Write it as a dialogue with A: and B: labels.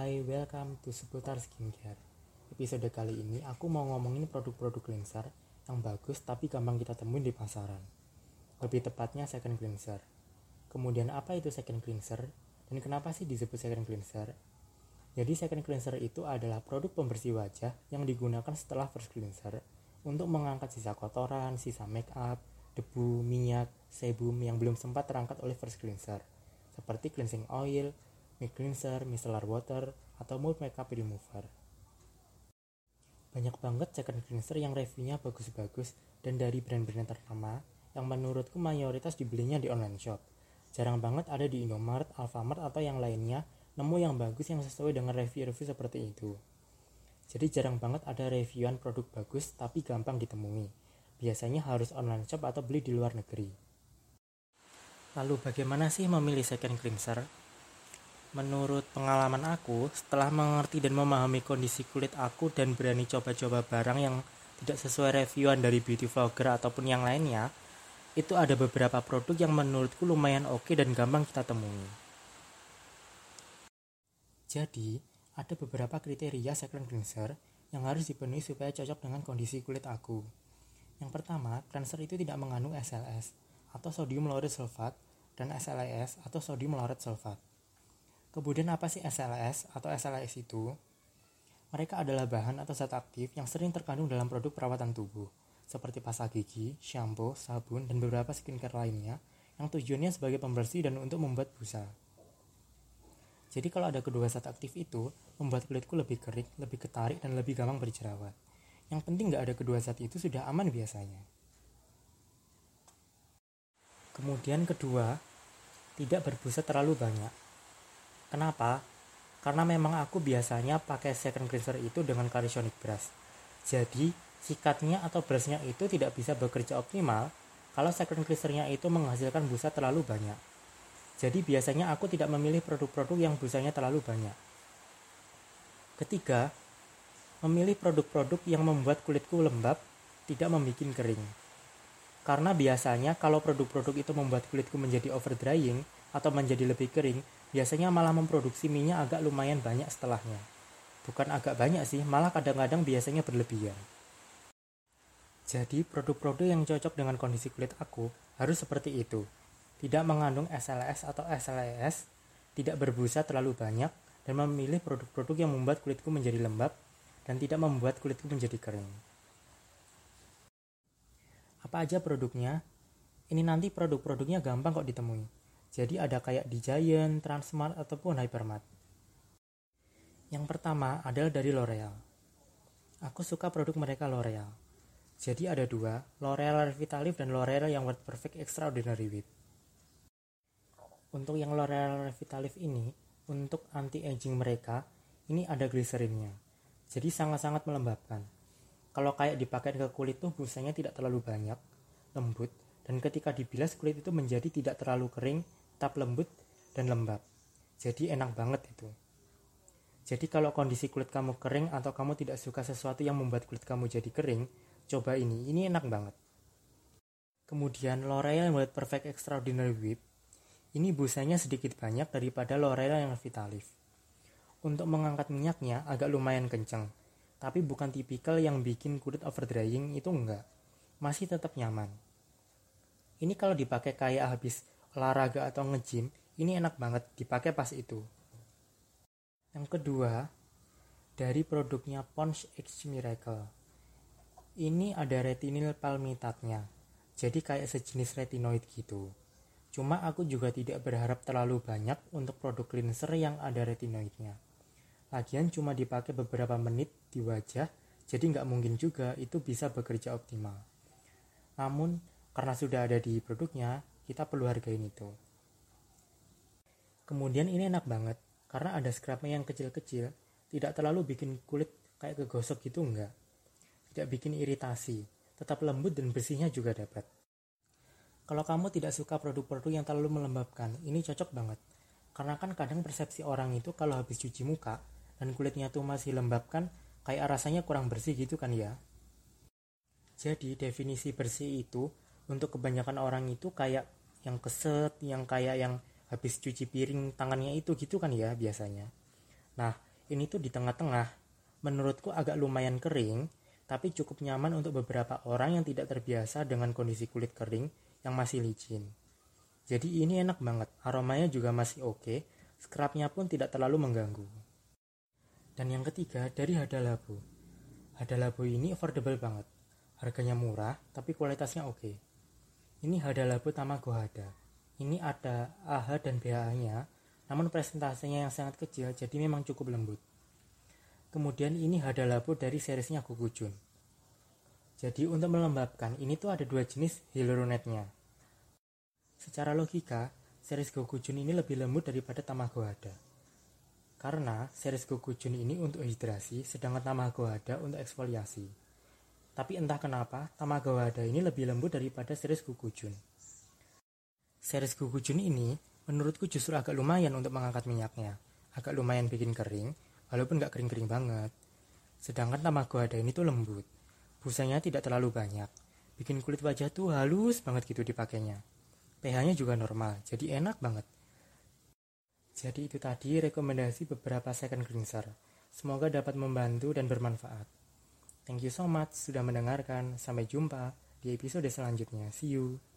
A: Hai, welcome to Seputar Skincare. Episode kali ini aku mau ngomongin produk-produk cleanser yang bagus tapi gampang kita temuin di pasaran. Lebih tepatnya second cleanser. Kemudian apa itu second cleanser dan kenapa sih disebut second cleanser? Jadi second cleanser itu adalah produk pembersih wajah yang digunakan setelah first cleanser untuk mengangkat sisa kotoran, sisa make up, debu, minyak, sebum yang belum sempat terangkat oleh first cleanser seperti cleansing oil, mic cleanser, micellar water, atau mold makeup remover. Banyak banget second cleanser yang reviewnya bagus-bagus dan dari brand-brand ternama yang menurutku mayoritas dibelinya di online shop. Jarang banget ada di Indomaret, Alfamart, atau yang lainnya nemu yang bagus yang sesuai dengan review-review seperti itu. Jadi jarang banget ada reviewan produk bagus tapi gampang ditemui. Biasanya harus online shop atau beli di luar negeri. Lalu bagaimana sih memilih second cleanser? Menurut pengalaman aku, setelah mengerti dan memahami kondisi kulit aku dan berani coba-coba barang yang tidak sesuai reviewan dari beauty vlogger ataupun yang lainnya, itu ada beberapa produk yang menurutku lumayan oke dan gampang kita temui. Jadi, ada beberapa kriteria second cleanser yang harus dipenuhi supaya cocok dengan kondisi kulit aku. Yang pertama, cleanser itu tidak mengandung SLS atau sodium lauryl sulfat dan SLS atau sodium lauryl sulfat. Kemudian apa sih SLS atau SLS itu? Mereka adalah bahan atau zat aktif yang sering terkandung dalam produk perawatan tubuh, seperti pasta gigi, shampoo, sabun, dan beberapa skincare lainnya yang tujuannya sebagai pembersih dan untuk membuat busa. Jadi kalau ada kedua zat aktif itu, membuat kulitku lebih kering, lebih ketarik, dan lebih gampang berjerawat. Yang penting nggak ada kedua zat itu sudah aman biasanya. Kemudian kedua, tidak berbusa terlalu banyak. Kenapa? Karena memang aku biasanya pakai second cleanser itu dengan calisonic brush. Jadi, sikatnya atau brushnya itu tidak bisa bekerja optimal kalau second cleansernya itu menghasilkan busa terlalu banyak. Jadi biasanya aku tidak memilih produk-produk yang busanya terlalu banyak. Ketiga, memilih produk-produk yang membuat kulitku lembab, tidak membuat kering. Karena biasanya kalau produk-produk itu membuat kulitku menjadi over drying atau menjadi lebih kering, biasanya malah memproduksi minyak agak lumayan banyak setelahnya. Bukan agak banyak sih, malah kadang-kadang biasanya berlebihan. Jadi produk-produk yang cocok dengan kondisi kulit aku harus seperti itu tidak mengandung SLS atau SLES, tidak berbusa terlalu banyak, dan memilih produk-produk yang membuat kulitku menjadi lembab dan tidak membuat kulitku menjadi kering. Apa aja produknya? Ini nanti produk-produknya gampang kok ditemui. Jadi ada kayak di Giant, Transmart, ataupun Hypermart. Yang pertama adalah dari L'Oreal. Aku suka produk mereka L'Oreal. Jadi ada dua, L'Oreal Revitalift dan L'Oreal yang World Perfect Extraordinary Whip. Untuk yang L'Oreal Revitalift ini, untuk anti-aging mereka, ini ada gliserinnya. Jadi sangat-sangat melembabkan. Kalau kayak dipakai ke kulit tuh busanya tidak terlalu banyak, lembut, dan ketika dibilas kulit itu menjadi tidak terlalu kering, tetap lembut dan lembab. Jadi enak banget itu. Jadi kalau kondisi kulit kamu kering atau kamu tidak suka sesuatu yang membuat kulit kamu jadi kering, coba ini, ini enak banget. Kemudian L'Oreal World Perfect Extraordinary Whip ini busanya sedikit banyak daripada L'Oreal yang Vitalif. Untuk mengangkat minyaknya agak lumayan kencang, tapi bukan tipikal yang bikin kulit overdrying itu enggak. Masih tetap nyaman. Ini kalau dipakai kayak habis olahraga atau nge-gym, ini enak banget dipakai pas itu. Yang kedua, dari produknya Pond's X Miracle. Ini ada retinil palmitatnya, jadi kayak sejenis retinoid gitu. Cuma aku juga tidak berharap terlalu banyak untuk produk cleanser yang ada retinoidnya. Lagian cuma dipakai beberapa menit di wajah, jadi nggak mungkin juga itu bisa bekerja optimal. Namun, karena sudah ada di produknya, kita perlu hargain itu. Kemudian ini enak banget, karena ada scrubnya yang kecil-kecil, tidak terlalu bikin kulit kayak kegosok gitu enggak. Tidak bikin iritasi, tetap lembut dan bersihnya juga dapat. Kalau kamu tidak suka produk-produk yang terlalu melembabkan, ini cocok banget. Karena kan kadang persepsi orang itu kalau habis cuci muka dan kulitnya tuh masih lembab kan kayak rasanya kurang bersih gitu kan ya. Jadi definisi bersih itu untuk kebanyakan orang itu kayak yang keset, yang kayak yang habis cuci piring tangannya itu gitu kan ya biasanya. Nah, ini tuh di tengah-tengah. Menurutku agak lumayan kering, tapi cukup nyaman untuk beberapa orang yang tidak terbiasa dengan kondisi kulit kering yang masih licin. Jadi ini enak banget, aromanya juga masih oke, scrubnya pun tidak terlalu mengganggu. Dan yang ketiga dari Hada Labo. Hada Labo ini affordable banget. Harganya murah, tapi kualitasnya oke. Ini Hada Labo Tamago Hada. Ini ada AH dan BH-nya, namun presentasinya yang sangat kecil jadi memang cukup lembut. Kemudian ini Hada Labo dari serisnya Gugujun. Jadi untuk melembabkan ini tuh ada dua jenis hyaluronate-nya. Secara logika, series Gugujun ini lebih lembut daripada Tamago Hada. Karena series Gugujun ini untuk hidrasi, sedangkan Tamago Hada untuk eksfoliasi. Tapi entah kenapa, Tamago Hada ini lebih lembut daripada series Gugujun. Series Gugujun ini menurutku justru agak lumayan untuk mengangkat minyaknya. Agak lumayan bikin kering, walaupun nggak kering-kering banget. Sedangkan tamago ada ini tuh lembut. Busanya tidak terlalu banyak. Bikin kulit wajah tuh halus banget gitu dipakainya. pH-nya juga normal, jadi enak banget. Jadi itu tadi rekomendasi beberapa second cleanser. Semoga dapat membantu dan bermanfaat. Thank you so much sudah mendengarkan. Sampai jumpa di episode selanjutnya. See you.